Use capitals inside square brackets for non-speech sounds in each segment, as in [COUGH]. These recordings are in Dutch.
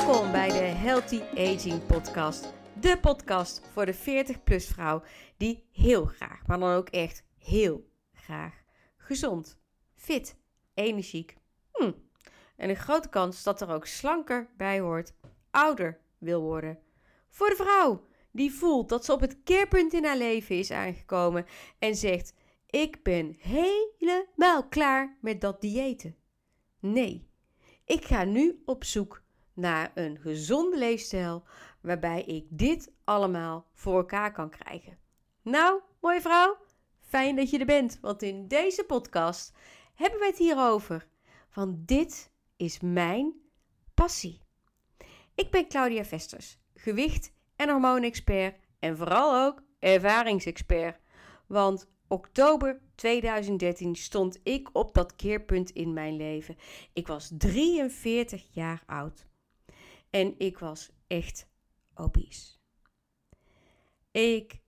Welkom bij de Healthy Aging Podcast. De podcast voor de 40-plus vrouw die heel graag, maar dan ook echt heel graag gezond, fit, energiek hm, en een grote kans dat er ook slanker bij hoort, ouder wil worden. Voor de vrouw die voelt dat ze op het keerpunt in haar leven is aangekomen en zegt: Ik ben helemaal klaar met dat diëten. Nee, ik ga nu op zoek naar een gezonde leefstijl waarbij ik dit allemaal voor elkaar kan krijgen. Nou, mooie vrouw, fijn dat je er bent, want in deze podcast hebben we het hierover. Want dit is mijn passie. Ik ben Claudia Vesters, gewicht- en hormoonexpert en vooral ook ervaringsexpert. Want oktober 2013 stond ik op dat keerpunt in mijn leven. Ik was 43 jaar oud en ik was echt obese. Ik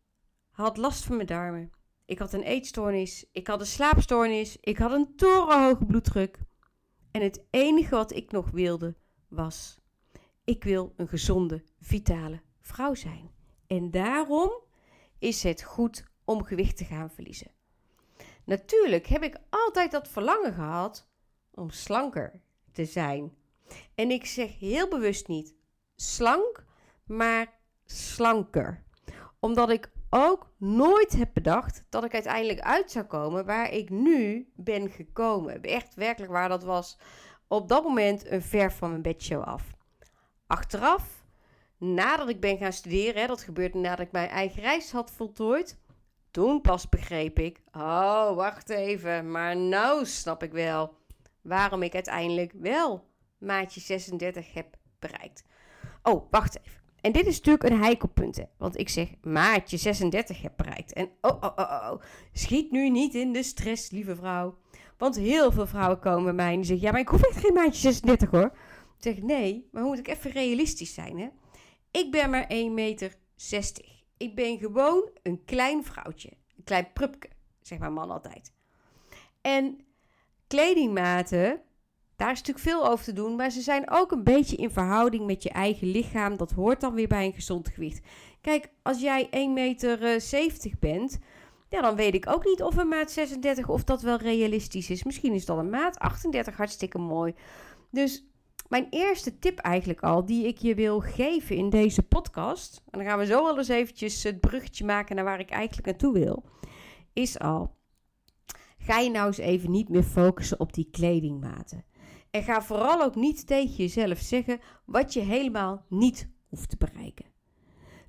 had last van mijn darmen. Ik had een eetstoornis, ik had een slaapstoornis, ik had een torenhoge bloeddruk. En het enige wat ik nog wilde was: ik wil een gezonde, vitale vrouw zijn. En daarom is het goed om gewicht te gaan verliezen. Natuurlijk heb ik altijd dat verlangen gehad om slanker te zijn. En ik zeg heel bewust niet slank, maar slanker. Omdat ik ook nooit heb bedacht dat ik uiteindelijk uit zou komen waar ik nu ben gekomen. Echt werkelijk waar dat was op dat moment een ver van mijn bedshow af. Achteraf, nadat ik ben gaan studeren, hè, dat gebeurde nadat ik mijn eigen reis had voltooid, toen pas begreep ik, oh wacht even, maar nou snap ik wel waarom ik uiteindelijk wel maatje 36 heb bereikt. Oh, wacht even. En dit is natuurlijk een heikelpunt, hè? want ik zeg maatje 36 heb bereikt. En oh, oh, oh, oh, schiet nu niet in de stress, lieve vrouw. Want heel veel vrouwen komen bij mij en zeggen, ja, maar ik hoef echt geen maatje 36 hoor. Ik zeg, nee, maar moet ik even realistisch zijn, hè? Ik ben maar 1 meter 60. Ik ben gewoon een klein vrouwtje. Een klein prupke, zegt mijn man altijd. En kledingmaten, daar is natuurlijk veel over te doen, maar ze zijn ook een beetje in verhouding met je eigen lichaam. Dat hoort dan weer bij een gezond gewicht. Kijk, als jij 1 meter 70 bent, ja, dan weet ik ook niet of een maat 36 of dat wel realistisch is. Misschien is dat een maat 38 hartstikke mooi. Dus mijn eerste tip eigenlijk al, die ik je wil geven in deze podcast, en dan gaan we zo wel eens eventjes het bruggetje maken naar waar ik eigenlijk naartoe wil, is al, ga je nou eens even niet meer focussen op die kledingmaten. En ga vooral ook niet tegen jezelf zeggen wat je helemaal niet hoeft te bereiken.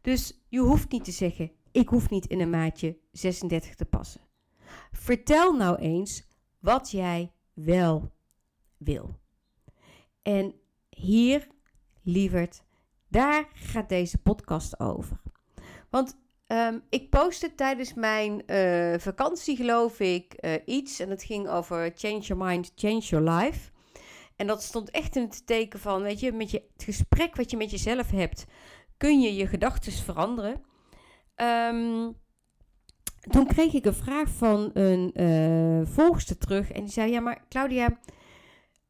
Dus je hoeft niet te zeggen, ik hoef niet in een maatje 36 te passen. Vertel nou eens wat jij wel wil. En hier, lieverd, daar gaat deze podcast over. Want um, ik postte tijdens mijn uh, vakantie, geloof ik, uh, iets. En het ging over Change Your Mind, Change Your Life. En dat stond echt in het teken van, weet je, met je, het gesprek wat je met jezelf hebt, kun je je gedachten veranderen. Um, toen kreeg ik een vraag van een uh, volgster terug. En die zei: Ja, maar Claudia,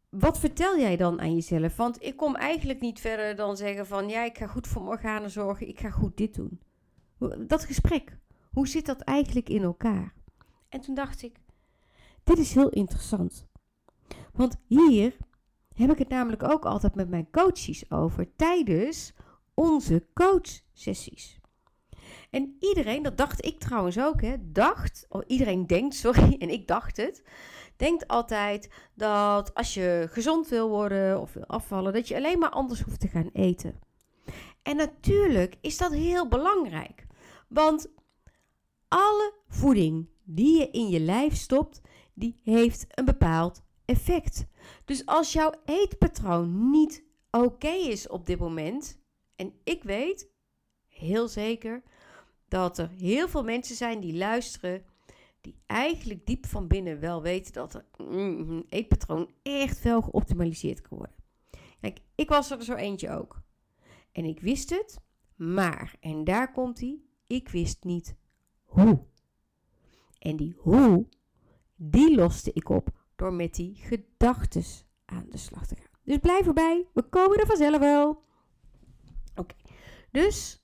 wat vertel jij dan aan jezelf? Want ik kom eigenlijk niet verder dan zeggen: van ja, ik ga goed voor mijn organen zorgen, ik ga goed dit doen. Dat gesprek, hoe zit dat eigenlijk in elkaar? En toen dacht ik: Dit is heel interessant. Want hier heb ik het namelijk ook altijd met mijn coaches over tijdens onze coachsessies. En iedereen, dat dacht ik trouwens ook, hè, dacht, of iedereen denkt, [LAUGHS] sorry, en ik dacht het, denkt altijd dat als je gezond wil worden of wil afvallen, dat je alleen maar anders hoeft te gaan eten. En natuurlijk is dat heel belangrijk, want alle voeding die je in je lijf stopt, die heeft een bepaald effect. Dus als jouw eetpatroon niet oké is op dit moment, en ik weet heel zeker dat er heel veel mensen zijn die luisteren, die eigenlijk diep van binnen wel weten dat er mm, eetpatroon echt wel geoptimaliseerd kan worden. Kijk, ik was er zo eentje ook. En ik wist het, maar, en daar komt hij, ik wist niet hoe. En die hoe, die loste ik op door met die gedachtes aan de slag te gaan. Dus blijf erbij. We komen er vanzelf wel. Oké. Dus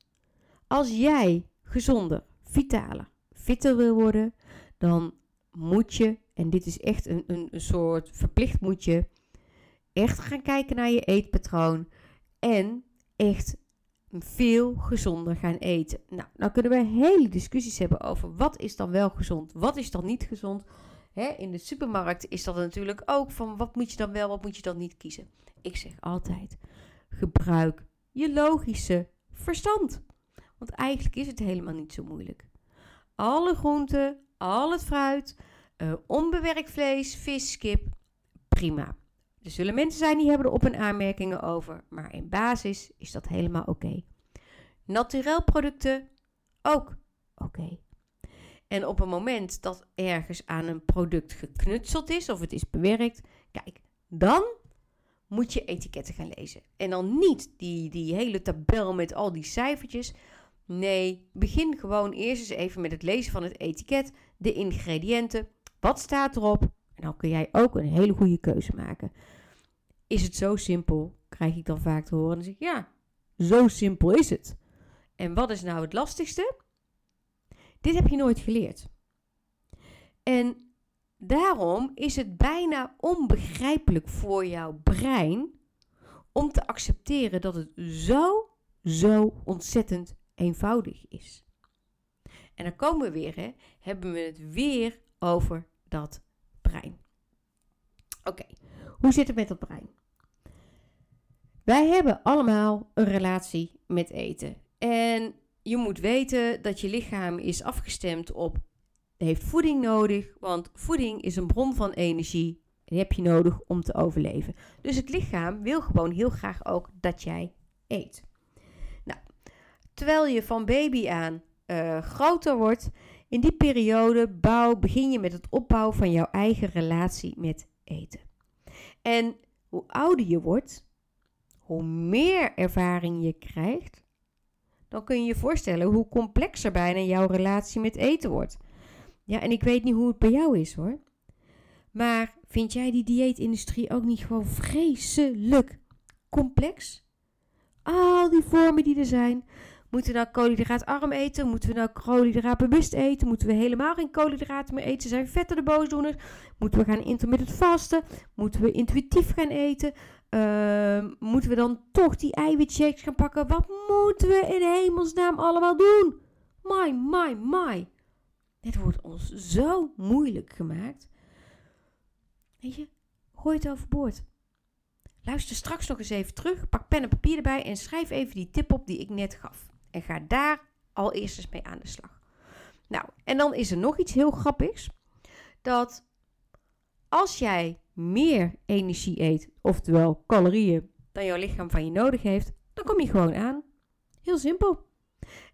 als jij gezonder, vitaler, fitter wil worden, dan moet je, en dit is echt een, een, soort verplicht moet je, echt gaan kijken naar je eetpatroon. En echt veel gezonder gaan eten. Nou, nou kunnen we hele discussies hebben over wat is dan wel gezond, wat is dan niet gezond. Hè, in de supermarkt is dat natuurlijk ook van wat moet je dan wel, wat moet je dan niet kiezen. Ik zeg altijd, gebruik je logische verstand. Want eigenlijk is het helemaal niet zo moeilijk. Alle groenten, al het fruit, uh, onbewerkt vlees, vis, kip, prima. Er zullen mensen zijn die hebben er op een aanmerkingen over, maar in basis is dat helemaal oké. Okay. Naturel producten ook oké. En op het moment dat ergens aan een product geknutseld is of het is bewerkt, kijk, dan moet je etiketten gaan lezen. En dan niet die, die hele tabel met al die cijfertjes. Nee, begin gewoon eerst eens even met het lezen van het etiket, de ingrediënten, wat staat erop. En dan kun jij ook een hele goede keuze maken. Is het zo simpel? Krijg ik dan vaak te horen. En dan zeg ja, zo simpel is het. En wat is nou het lastigste? Dit heb je nooit geleerd. En daarom is het bijna onbegrijpelijk voor jouw brein om te accepteren dat het zo, zo ontzettend eenvoudig is. En dan komen we weer, hè, hebben we het weer over dat brein. Oké, hoe zit het met dat brein? Wij hebben allemaal een relatie met eten. En je moet weten dat je lichaam is afgestemd op heeft voeding nodig, want voeding is een bron van energie. En die heb je nodig om te overleven. Dus het lichaam wil gewoon heel graag ook dat jij eet. Nou, terwijl je van baby aan uh, groter wordt, in die periode bouw, begin je met het opbouwen van jouw eigen relatie met eten. En hoe ouder je wordt, hoe meer ervaring je krijgt, dan kun je je voorstellen hoe complexer bijna jouw relatie met eten wordt. Ja, en ik weet niet hoe het bij jou is hoor. Maar vind jij die dieetindustrie ook niet gewoon vreselijk complex? Al die vormen die er zijn. Moeten we nou koolhydraatarm eten? Moeten we nou koolhydraatbewust eten? Moeten we helemaal geen koolhydraten meer eten? Zijn vetten de boosdoeners? Moeten we gaan intermittent vasten? Moeten we intuïtief gaan eten? Uh, moeten we dan toch die eiwitshakes gaan pakken? Wat moeten we in hemelsnaam allemaal doen? My, my, my. Dit wordt ons zo moeilijk gemaakt. Weet je, gooi het overboord. Luister straks nog eens even terug, pak pen en papier erbij en schrijf even die tip op die ik net gaf. En ga daar al eerst eens mee aan de slag. Nou, en dan is er nog iets heel grappigs. Dat als jij meer energie eet, oftewel calorieën, dan jouw lichaam van je nodig heeft, dan kom je gewoon aan. Heel simpel.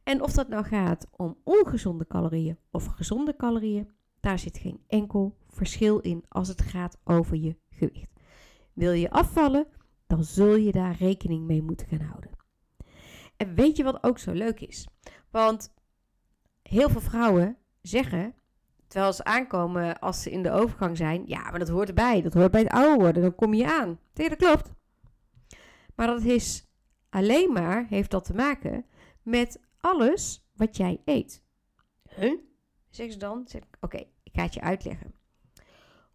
En of dat nou gaat om ongezonde calorieën of gezonde calorieën, daar zit geen enkel verschil in als het gaat over je gewicht. Wil je afvallen, dan zul je daar rekening mee moeten gaan houden. En weet je wat ook zo leuk is? Want heel veel vrouwen zeggen Terwijl ze aankomen als ze in de overgang zijn. Ja, maar dat hoort erbij. Dat hoort bij het ouder worden. Dan kom je aan. Nee, dat klopt. Maar dat is alleen maar, heeft dat te maken met alles wat jij eet. Huh? Zeg ze dan. Oké, ik ga het je uitleggen.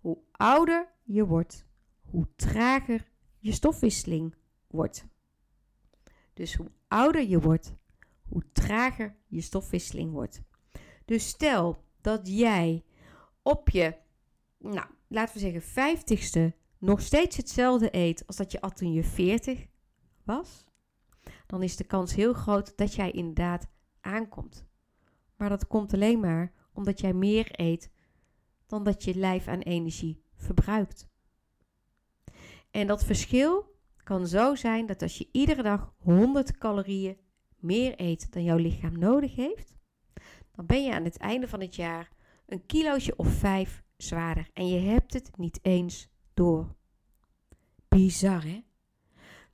Hoe ouder je wordt, hoe trager je stofwisseling wordt. Dus hoe ouder je wordt, hoe trager je stofwisseling wordt. Dus stel dat jij op je, nou, laten we zeggen, vijftigste nog steeds hetzelfde eet als dat je at toen je 40 was, dan is de kans heel groot dat jij inderdaad aankomt. Maar dat komt alleen maar omdat jij meer eet dan dat je lijf aan energie verbruikt. En dat verschil kan zo zijn dat als je iedere dag 100 calorieën meer eet dan jouw lichaam nodig heeft, dan ben je aan het einde van het jaar een kilootje of vijf zwaarder. En je hebt het niet eens door. Bizar, hè?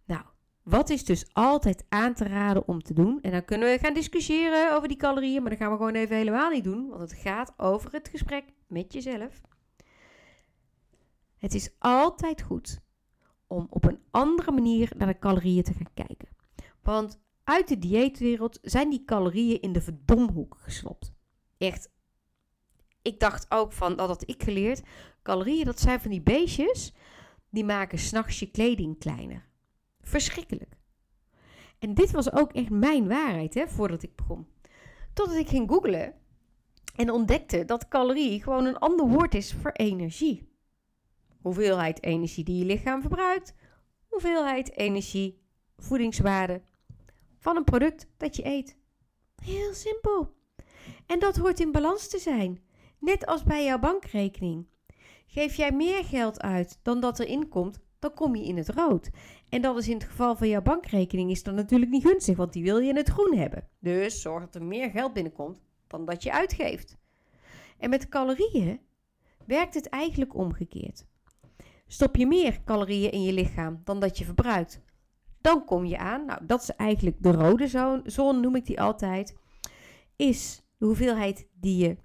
Nou, wat is dus altijd aan te raden om te doen? En dan kunnen we gaan discussiëren over die calorieën, maar dat gaan we gewoon even helemaal niet doen, want het gaat over het gesprek met jezelf. Het is altijd goed om op een andere manier naar de calorieën te gaan kijken. Want uit de dieetwereld zijn die calorieën in de verdomhoek geslopt. Echt. Ik dacht ook van, dat had ik geleerd. Calorieën, dat zijn van die beestjes. Die maken s'nachts je kleding kleiner. Verschrikkelijk. En dit was ook echt mijn waarheid, hè, voordat ik begon. Totdat ik ging googlen en ontdekte dat calorie gewoon een ander woord is voor energie. Hoeveelheid energie die je lichaam verbruikt, hoeveelheid energie, voedingswaarde van een product dat je eet. Heel simpel. En dat hoort in balans te zijn, net als bij jouw bankrekening. Geef jij meer geld uit dan dat erin komt, dan kom je in het rood. En dat is in het geval van jouw bankrekening is dan natuurlijk niet gunstig, want die wil je in het groen hebben. Dus zorg dat er meer geld binnenkomt dan dat je uitgeeft. En met calorieën werkt het eigenlijk omgekeerd. Stop je meer calorieën in je lichaam dan dat je verbruikt, dan kom je aan, nou dat is eigenlijk de rode zone, zone noem ik die altijd, is de hoeveelheid die je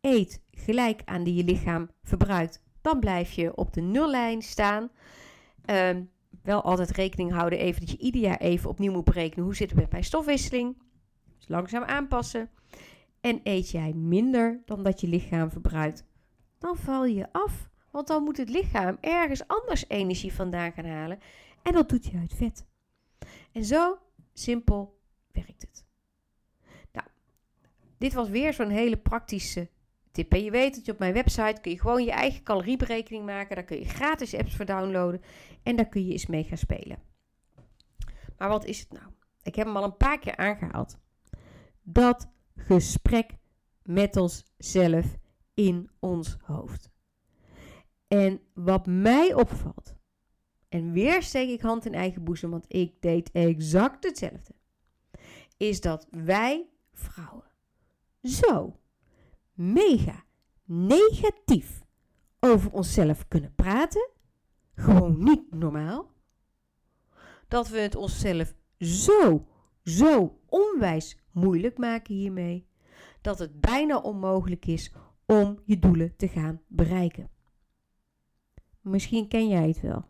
eet gelijk aan die je lichaam verbruikt. Dan blijf je op de nullijn staan. Ehm, wel altijd rekening houden even dat je ieder jaar even opnieuw moet berekenen hoe zit het met mijn stofwisseling. Dus langzaam aanpassen. En eet jij minder dan dat je lichaam verbruikt, dan val je af. Want dan moet het lichaam ergens anders energie vandaan gaan halen. En dat doet je uit vet. En zo simpel werkt het. Nou, dit was weer zo'n hele praktische tip. En je weet dat je op mijn website kun je gewoon je eigen calorieberekening maken. Daar kun je gratis apps voor downloaden. En daar kun je eens mee gaan spelen. Maar wat is het nou? Ik heb hem al een paar keer aangehaald. Dat gesprek met onszelf in ons hoofd. En wat mij opvalt, en weer steek ik hand in eigen boezem, want ik deed exact hetzelfde, is dat wij vrouwen zo mega negatief over onszelf kunnen praten. Gewoon niet normaal. Dat we het onszelf zo, zo onwijs moeilijk maken hiermee. Dat het bijna onmogelijk is om je doelen te gaan bereiken. Misschien ken jij het wel.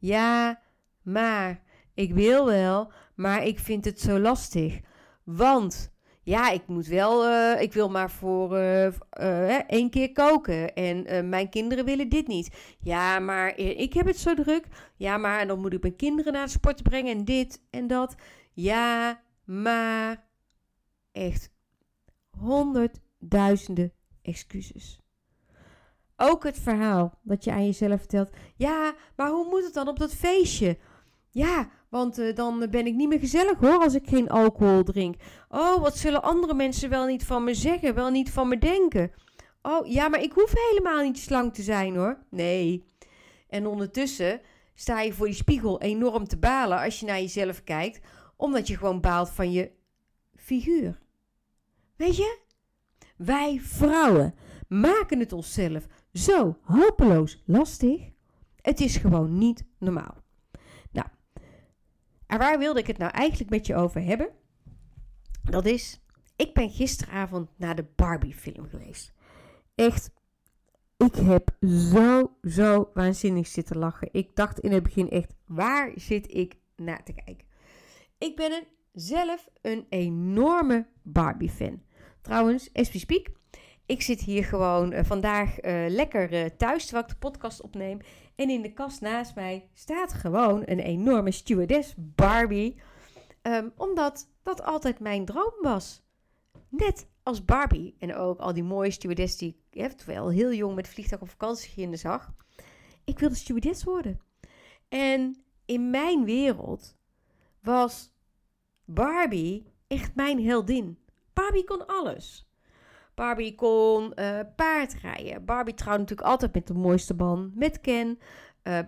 Ja, maar ik wil wel, maar ik vind het zo lastig. Want ja, ik moet wel, uh, ik wil maar voor uh, één keer koken. En mijn kinderen willen dit niet. Ja, maar ik heb het zo druk. Ja, maar dan moet ik mijn kinderen naar de sport brengen en dit en dat. Ja, maar echt honderdduizenden excuses. Ook het verhaal dat je aan jezelf vertelt. Ja, maar hoe moet het dan op dat feestje? Ja, want uh, dan ben ik niet meer gezellig hoor als ik geen alcohol drink. Oh, wat zullen andere mensen wel niet van me zeggen, wel niet van me denken? Oh, ja, maar ik hoef helemaal niet slank te zijn hoor. Nee. En ondertussen sta je voor die spiegel enorm te balen als je naar jezelf kijkt, omdat je gewoon baalt van je figuur. Weet je? Wij vrouwen maken het onszelf zo hopeloos lastig. Het is gewoon niet normaal. Nou, en waar wilde ik het nou eigenlijk met je over hebben? Dat is, ik ben gisteravond naar de Barbie-film geweest. Echt, ik heb zo, zo waanzinnig zitten lachen. Ik dacht in het begin echt, waar zit ik naar te kijken? Ik ben een, zelf een enorme Barbie-fan. Trouwens, as we speak, ik zit hier gewoon uh, vandaag uh, lekker uh, thuis terwijl ik de podcast opneem. En in de kast naast mij staat gewoon een enorme stewardess Barbie. Um, omdat dat altijd mijn droom was. Net als Barbie. En ook al die mooie stewardess die ik eventueel heel jong met vliegtuig op vakantie zag. Ik wilde stewardess worden. En in mijn wereld was Barbie echt mijn heldin. Barbie kon alles. Barbie kon uh, paardrijden. Barbie trouwde natuurlijk altijd met de mooiste man, met Ken. Uh,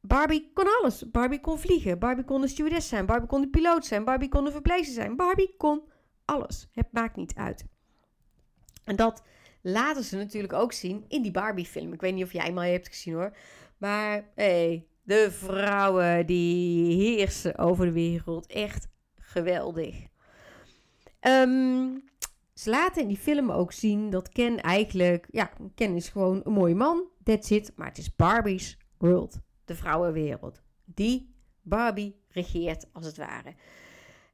Barbie kon alles. Barbie kon vliegen. Barbie kon de stewardess zijn. Barbie kon de piloot zijn. Barbie kon de verpleegster zijn. Barbie kon alles. Het maakt niet uit. En dat laten ze natuurlijk ook zien in die Barbie-film. Ik weet niet of jij hem al hebt gezien hoor. Maar hey, de vrouwen die heersen over de wereld. Echt geweldig. Um, ze laten in die film ook zien dat Ken eigenlijk... Ja, Ken is gewoon een mooie man. That's it. Maar het is Barbie's world. de vrouwenwereld. Die Barbie regeert als het ware.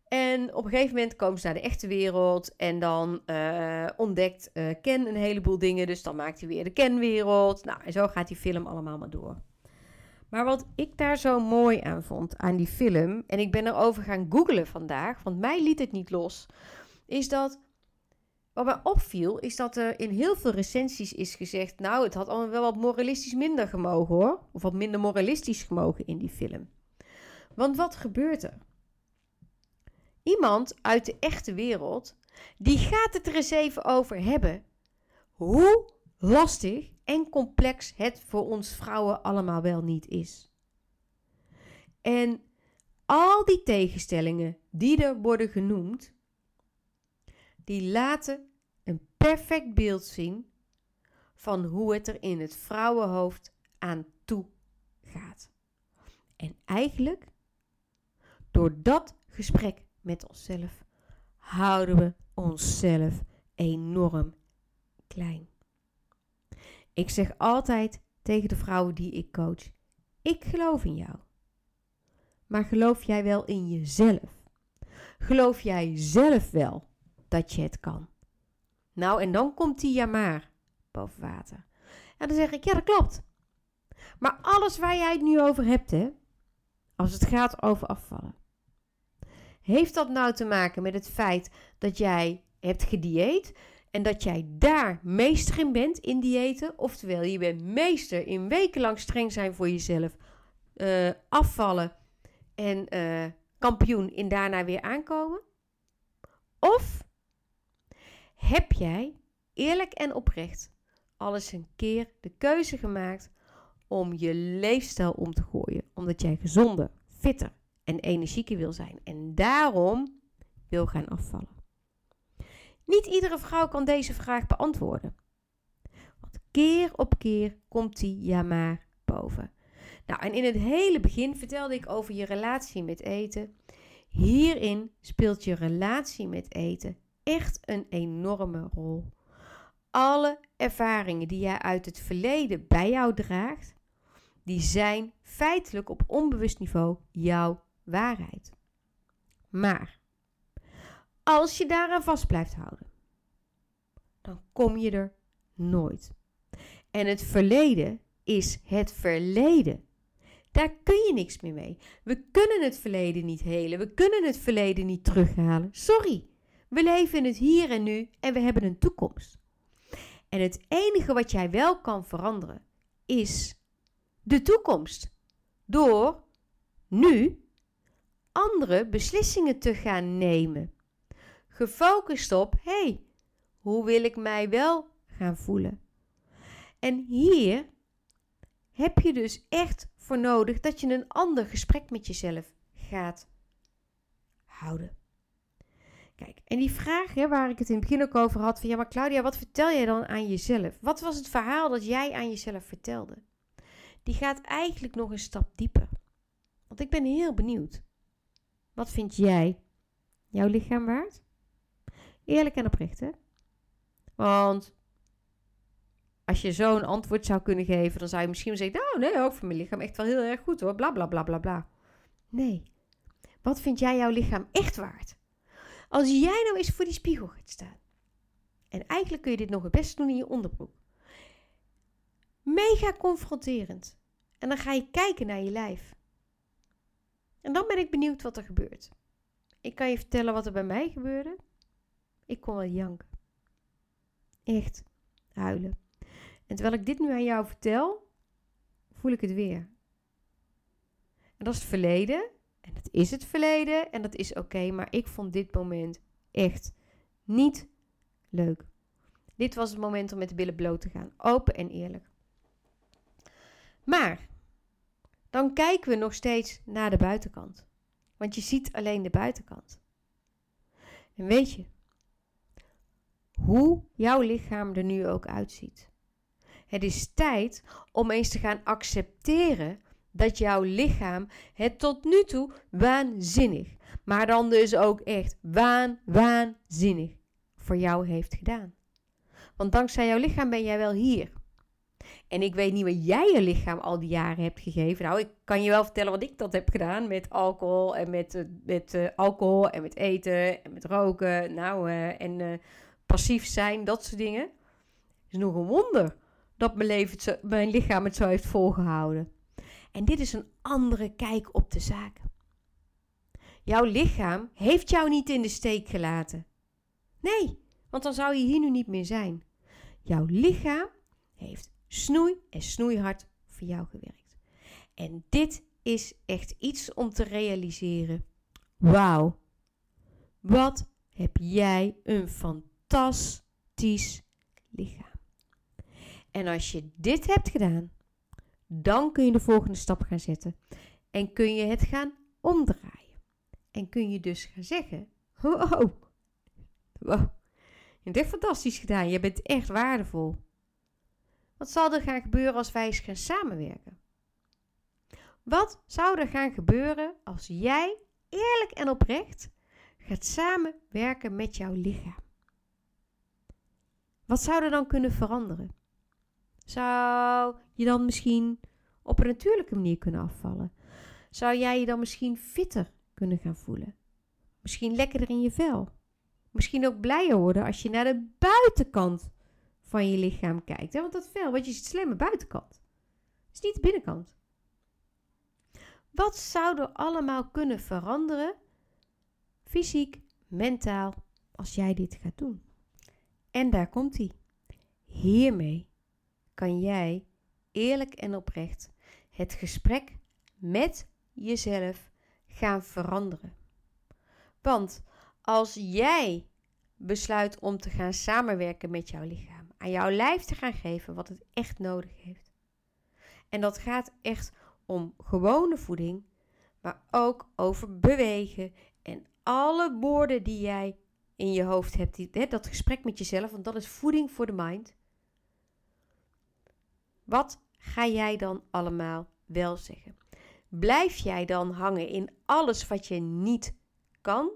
En op een gegeven moment komen ze naar de echte wereld. En dan uh, ontdekt uh, Ken een heleboel dingen. Dus dan maakt hij weer de Ken-wereld. Nou, en zo gaat die film allemaal maar door. Maar wat ik daar zo mooi aan vond aan die film. En ik ben erover gaan googlen vandaag. Want mij liet het niet los. Is dat. Wat mij opviel, is dat er in heel veel recensies is gezegd. Nou, het had allemaal wel wat moralistisch minder gemogen hoor. Of wat minder moralistisch gemogen in die film. Want wat gebeurt er? Iemand uit de echte wereld, die gaat het er eens even over hebben. Hoe lastig en complex het voor ons vrouwen allemaal wel niet is. En al die tegenstellingen die er worden genoemd, die laten een perfect beeld zien van hoe het er in het vrouwenhoofd aan toe gaat. En eigenlijk, door dat gesprek met onszelf, houden we onszelf enorm klein. Ik zeg altijd tegen de vrouwen die ik coach: ik geloof in jou. Maar geloof jij wel in jezelf? Geloof jij zelf wel dat je het kan? Nou, en dan komt die ja maar boven water. En dan zeg ik: ja, dat klopt. Maar alles waar jij het nu over hebt, hè, als het gaat over afvallen, heeft dat nou te maken met het feit dat jij hebt gedieet en dat jij daar meester in bent in diëten? Oftewel, je bent meester in wekenlang streng zijn voor jezelf, uh, afvallen en uh, kampioen in daarna weer aankomen? Of heb jij eerlijk en oprecht alles een keer de keuze gemaakt om je leefstijl om te gooien, omdat jij gezonder, fitter en energieker wil zijn en daarom wil gaan afvallen. Niet iedere vrouw kan deze vraag beantwoorden. Want keer op keer komt die ja maar boven. Nou, en in het hele begin vertelde ik over je relatie met eten. Hierin speelt je relatie met eten echt een enorme rol. Alle ervaringen die jij uit het verleden bij jou draagt, die zijn feitelijk op onbewust niveau jouw waarheid. Maar als je daaraan vast blijft houden, dan kom je er nooit. En het verleden is het verleden. Daar kun je niks meer mee. We kunnen het verleden niet helen. We kunnen het verleden niet terughalen. Sorry. We leven in het hier en nu en we hebben een toekomst. En het enige wat jij wel kan veranderen is de toekomst. Door nu andere beslissingen te gaan nemen. Gefocust op, hey, hoe wil ik mij wel gaan voelen? En hier heb je dus echt voor nodig dat je een ander gesprek met jezelf gaat houden. Kijk, en die vraag hè, waar ik het in het begin ook over had: van ja, maar Claudia, wat vertel jij dan aan jezelf? Wat was het verhaal dat jij aan jezelf vertelde? Die gaat eigenlijk nog een stap dieper. Want ik ben heel benieuwd. Wat vind jij jouw lichaam waard? Eerlijk en oprecht, hè? Want als je zo'n antwoord zou kunnen geven, dan zou je misschien zeggen: Nou, nee, ook voor mijn lichaam echt wel heel erg goed hoor. Bla bla bla bla bla. Nee. Wat vind jij jouw lichaam echt waard? Als jij nou eens voor die spiegel gaat staan. En eigenlijk kun je dit nog het beste doen in je onderbroek. Mega confronterend. En dan ga je kijken naar je lijf. En dan ben ik benieuwd wat er gebeurt. Ik kan je vertellen wat er bij mij gebeurde. Ik kon wel janken. Echt huilen. En terwijl ik dit nu aan jou vertel, voel ik het weer. En dat is het verleden. En dat is het verleden. En dat is oké. maar ik vond dit moment echt niet leuk. Dit was het moment om met de billen bloot te gaan. Open en eerlijk. Maar dan kijken we nog steeds naar de buitenkant. Want je ziet alleen de buitenkant. En weet je, hoe jouw lichaam er nu ook uitziet. Het is tijd om eens te gaan accepteren dat jouw lichaam het tot nu toe waanzinnig, maar dan dus ook echt waan, waanzinnig voor jou heeft gedaan. Want dankzij jouw lichaam ben jij wel hier. En ik weet niet wat jij je lichaam al die jaren hebt gegeven. Nou, ik kan je wel vertellen wat ik dat heb gedaan met alcohol en met, uh, met uh, alcohol en met eten en met roken. Nou, uh, en passief zijn, dat soort dingen. Het is nog een wonder dat mijn, leven mijn lichaam het zo heeft volgehouden. En dit is een andere kijk op de zaken. Jouw lichaam heeft jou niet in de steek gelaten. Nee, want dan zou je hier nu niet meer zijn. Jouw lichaam heeft snoei en snoeihard voor jou gewerkt. En dit is echt iets om te realiseren. Wauw, wat heb jij een fantastisch lichaam. En als je dit hebt gedaan, dan kun je de volgende stap gaan zetten. En kun je het gaan omdraaien. En kun je dus gaan zeggen: Wow, wow, je hebt echt fantastisch gedaan. Je bent echt waardevol. Wat zal er gaan gebeuren als wij eens gaan samenwerken? Wat zou er gaan gebeuren als jij eerlijk en oprecht gaat samenwerken met jouw lichaam? Wat zou er dan kunnen veranderen? Zou je dan misschien op een natuurlijke manier kunnen afvallen? Zou jij je dan misschien fitter kunnen gaan voelen? Misschien lekkerder in je vel? Misschien ook blijer worden als je naar de buitenkant van je lichaam kijkt. Hè? Want dat vel, wat je ziet, maar buitenkant. Is niet de binnenkant. Wat zou er allemaal kunnen veranderen, fysiek, mentaal, als jij dit gaat doen? En daar komt hij. Hiermee kan jij eerlijk en oprecht het gesprek met jezelf gaan veranderen. Want als jij besluit om te gaan samenwerken met jouw lichaam, aan jouw lijf te gaan geven wat het echt nodig heeft. En dat gaat echt om gewone voeding, maar ook over bewegen en alle woorden die jij in je hoofd hebt, dat gesprek met jezelf, want dat is voeding voor de mind. Wat ga jij dan allemaal wel zeggen? Blijf jij dan hangen in alles wat je niet kan?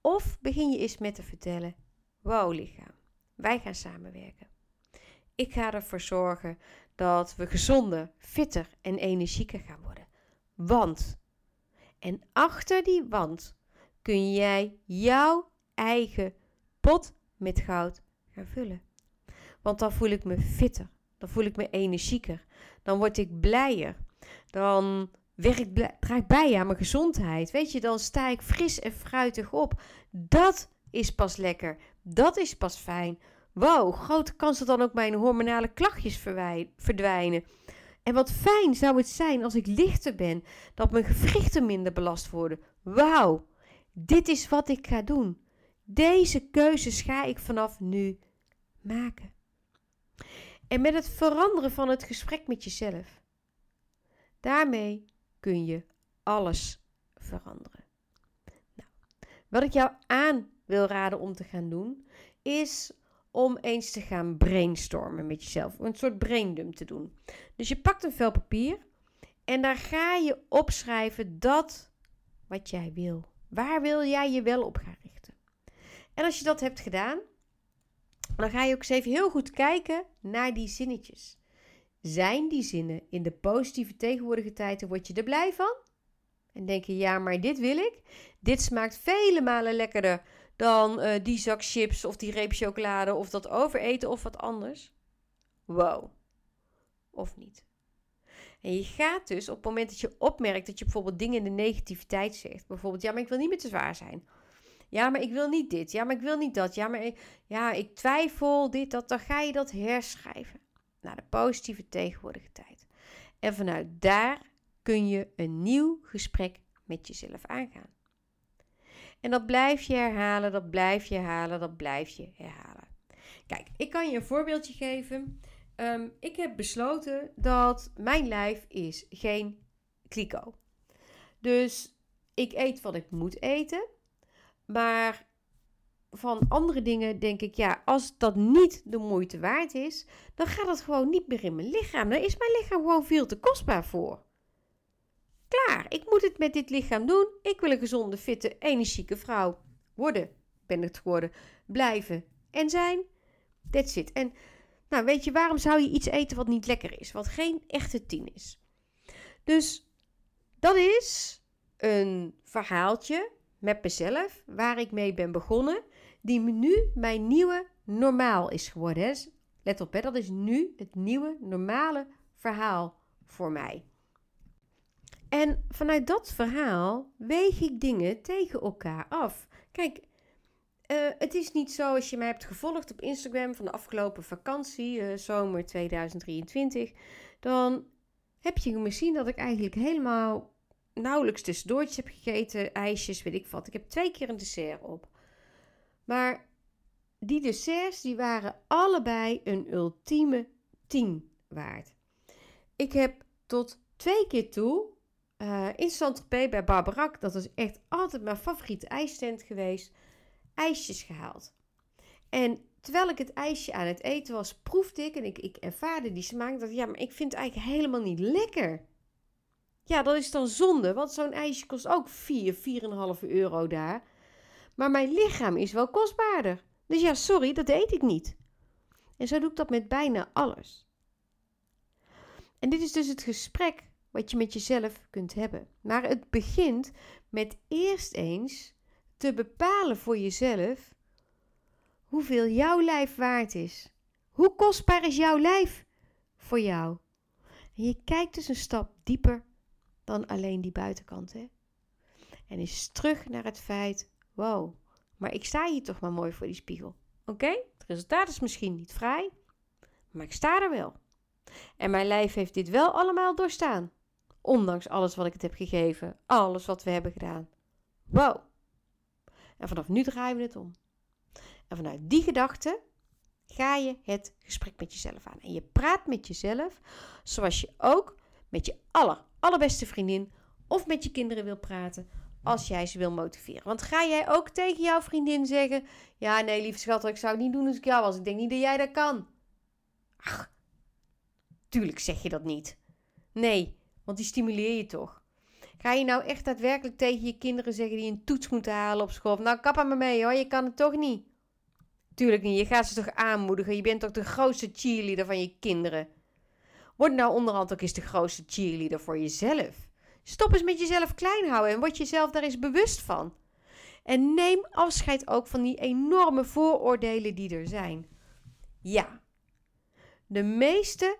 Of begin je eens met te vertellen: Wow, lichaam, wij gaan samenwerken. Ik ga ervoor zorgen dat we gezonder, fitter en energieker gaan worden. Want, en achter die wand kun jij jouw eigen pot met goud gaan vullen. Want dan voel ik me fitter, dan voel ik me energieker, dan word ik blijer, dan werkt, draagt bij aan mijn gezondheid. Weet je, dan sta ik fris en fruitig op. Dat is pas lekker. Dat is pas fijn. Wow, grote kans dat dan ook mijn hormonale klachtjes verdwijnen. En wat fijn zou het zijn als ik lichter ben, dat mijn gewrichten minder belast worden. Wauw, dit is wat ik ga doen. Deze keuzes ga ik vanaf nu maken. En met het veranderen van het gesprek met jezelf, daarmee kun je alles veranderen. Nou, wat ik jou aan wil raden om te gaan doen, is om eens te gaan brainstormen met jezelf. Een soort braindump te doen. Dus je pakt een vel papier en daar ga je opschrijven dat wat jij wil. Waar wil jij je wel op gaan richten? En als je dat hebt gedaan, dan ga je ook eens even heel goed kijken naar die zinnetjes. Zijn die zinnen in de positieve tegenwoordige tijden, word je er blij van? En denk je, ja, maar dit wil ik. Dit smaakt vele malen lekkerder dan uh, die zak chips of die reep chocolade of dat overeten of wat anders. Wow. Of niet. En je gaat dus op het moment dat je opmerkt dat je bijvoorbeeld dingen in de negativiteit zegt. Bijvoorbeeld, ja, maar ik wil niet meer te zwaar zijn. Ja, maar ik wil niet dit. Ja, maar ik wil niet dat. Ja, maar ik, ja, ik twijfel dit, dat. Dan ga je dat herschrijven naar de positieve tegenwoordige tijd. En vanuit daar kun je een nieuw gesprek met jezelf aangaan. En dat blijf je herhalen, dat blijf je herhalen, dat blijf je herhalen. Kijk, ik kan je een voorbeeldje geven. Um, ik heb besloten dat mijn lijf is geen kliko. Dus ik eet wat ik moet eten. Maar van andere dingen denk ik, ja, als dat niet de moeite waard is, dan gaat het gewoon niet meer in mijn lichaam. Dan is mijn lichaam gewoon veel te kostbaar voor. Klaar, ik moet het met dit lichaam doen. Ik wil een gezonde, fitte, energieke vrouw worden. Ben het geworden. Blijven en zijn. That's it. En Nou, weet je, waarom zou je iets eten wat niet lekker is? Wat geen echte 10 is. Dus dat is een verhaaltje met mezelf waar ik mee ben begonnen. Die nu mijn nieuwe normaal is geworden. Dus let op, hè, dat is nu het nieuwe normale verhaal voor mij. En vanuit dat verhaal weeg ik dingen tegen elkaar af. Kijk, uh, het is niet zo als je mij hebt gevolgd op Instagram van de afgelopen vakantie, uh, zomer 2023, dan heb je gezien dat ik eigenlijk helemaal nauwelijks tussendoortjes heb gegeten, ijsjes, weet ik wat. Ik heb twee keer een dessert op. Maar die desserts die waren allebei een ultieme 10 waard. Ik heb tot twee keer toe uh, in Saint-Tropez bij Barbarak, dat is echt altijd mijn favoriete ijstent geweest, ijsjes gehaald. En terwijl ik het ijsje aan het eten was, proefde ik en ik, ik ervaarde die smaak. Dat ja, maar ik vind het eigenlijk helemaal niet lekker. Ja, dat is dan zonde, want zo'n ijsje kost ook 4, 4,5 euro daar. Maar mijn lichaam is wel kostbaarder. Dus ja, sorry, dat eet ik niet. En zo doe ik dat met bijna alles. En dit is dus het gesprek wat je met jezelf kunt hebben. Maar het begint met eerst eens te bepalen voor jezelf hoeveel jouw lijf waard is. Hoe kostbaar is jouw lijf voor jou? En je kijkt dus een stap dieper dan alleen die buitenkant. Hè? En is terug naar het feit: wow, maar ik sta hier toch maar mooi voor die spiegel. Oké, het resultaat is misschien niet vrij, maar ik sta er wel. En mijn lijf heeft dit wel allemaal doorstaan. Ondanks alles wat ik het heb gegeven, alles wat we hebben gedaan. Wow. En vanaf nu draaien we het om. En vanuit die gedachte ga je het gesprek met jezelf aan. En je praat met jezelf zoals je ook met je aller, allerbeste vriendin of met je kinderen wil praten als jij ze wil motiveren. Want ga jij ook tegen jouw vriendin zeggen: Ja, nee, lieve schat, ik zou het niet doen als ik jou was. Ik denk niet dat jij dat kan. Ach, tuurlijk zeg je dat niet. Nee, want die stimuleer je toch. Ga je nou echt daadwerkelijk tegen je kinderen zeggen die een toets moeten halen op school? Nou, kap maar mee hoor, je kan het toch niet. Tuurlijk niet, je gaat ze toch aanmoedigen. Je bent toch de grootste cheerleader van je kinderen. Word nou onderhand ook eens de grootste cheerleader voor jezelf. Stop eens met jezelf klein houden en word jezelf daar eens bewust van. En neem afscheid ook van die enorme vooroordelen die er zijn. Ja, de meeste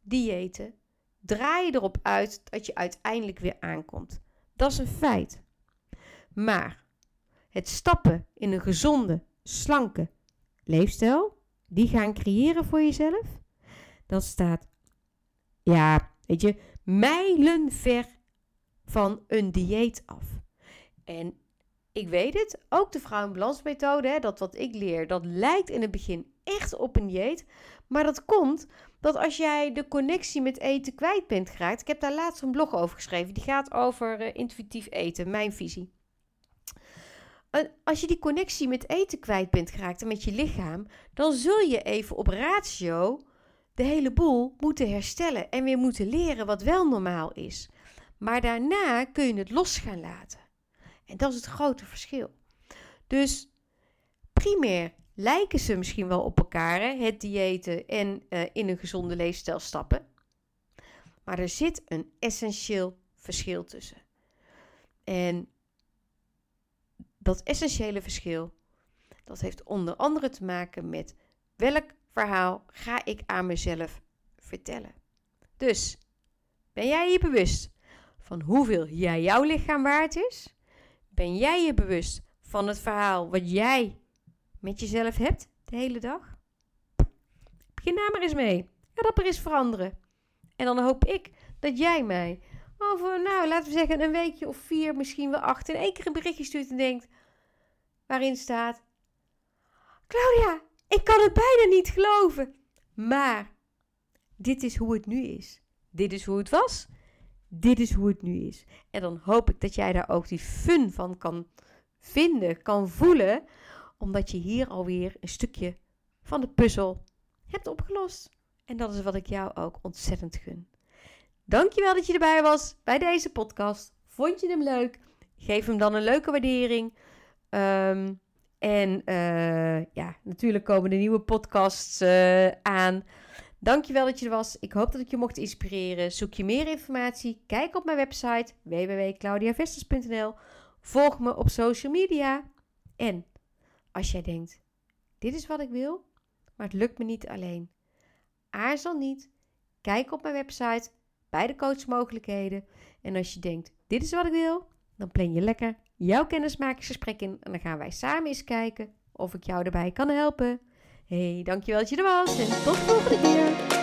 diëten draaien erop uit dat je uiteindelijk weer aankomt. Dat is een feit. Maar het stappen in een gezonde, slanke leefstijl, die gaan creëren voor jezelf, dat staat, ja, weet je, mijlenver van een dieet af. En ik weet het, ook de vrouwenbalansmethode, dat wat ik leer, dat lijkt in het begin echt op een dieet. Maar dat komt dat als jij de connectie met eten kwijt bent geraakt. Ik heb daar laatst een blog over geschreven. Die gaat over uh, intuïtief eten, mijn visie. als je die connectie met eten kwijt bent geraakt en met je lichaam, dan zul je even op ratio de hele boel moeten herstellen en weer moeten leren wat wel normaal is. Maar daarna kun je het los gaan laten. En dat is het grote verschil. Dus primair lijken ze misschien wel op elkaar, hè? het diëten en uh, in een gezonde leefstijl stappen. Maar er zit een essentieel verschil tussen. En dat essentiële verschil, dat heeft onder andere te maken met welk verhaal ga ik aan mezelf vertellen. Dus, ben jij je bewust van hoeveel jij jouw lichaam waard is? Ben jij je bewust van het verhaal wat jij met jezelf hebt de hele dag? Begin daar maar eens mee. Ga dat maar eens veranderen. En dan hoop ik dat jij mij over, nou, laten we zeggen, een weekje of vier, misschien wel acht, in één keer een berichtje stuurt en denkt, waarin staat: Claudia, ik kan het bijna niet geloven. Maar dit is hoe het nu is. Dit is hoe het was. Dit is hoe het nu is. En dan hoop ik dat jij daar ook die fun van kan vinden, kan voelen omdat je hier alweer een stukje van de puzzel hebt opgelost. En dat is wat ik jou ook ontzettend gun. Dankjewel dat je erbij was bij deze podcast. Vond je hem leuk? Geef hem dan een leuke waardering. Um, En uh, ja, natuurlijk komen de nieuwe podcasts uh, aan. Dankjewel dat je er was. Ik hoop dat ik je mocht inspireren. Zoek je meer informatie? Kijk op mijn website www.claudiavesters.nl. Volg me op social media. En als jij denkt, dit is wat ik wil, maar het lukt me niet alleen. Aarzel niet. Kijk op mijn website bij de coachmogelijkheden. En als je denkt, dit is wat ik wil, dan plan je lekker jouw kennismakingsgesprek in. En dan gaan wij samen eens kijken of ik jou erbij kan helpen. Hey, dankjewel dat je er was en tot de volgende keer.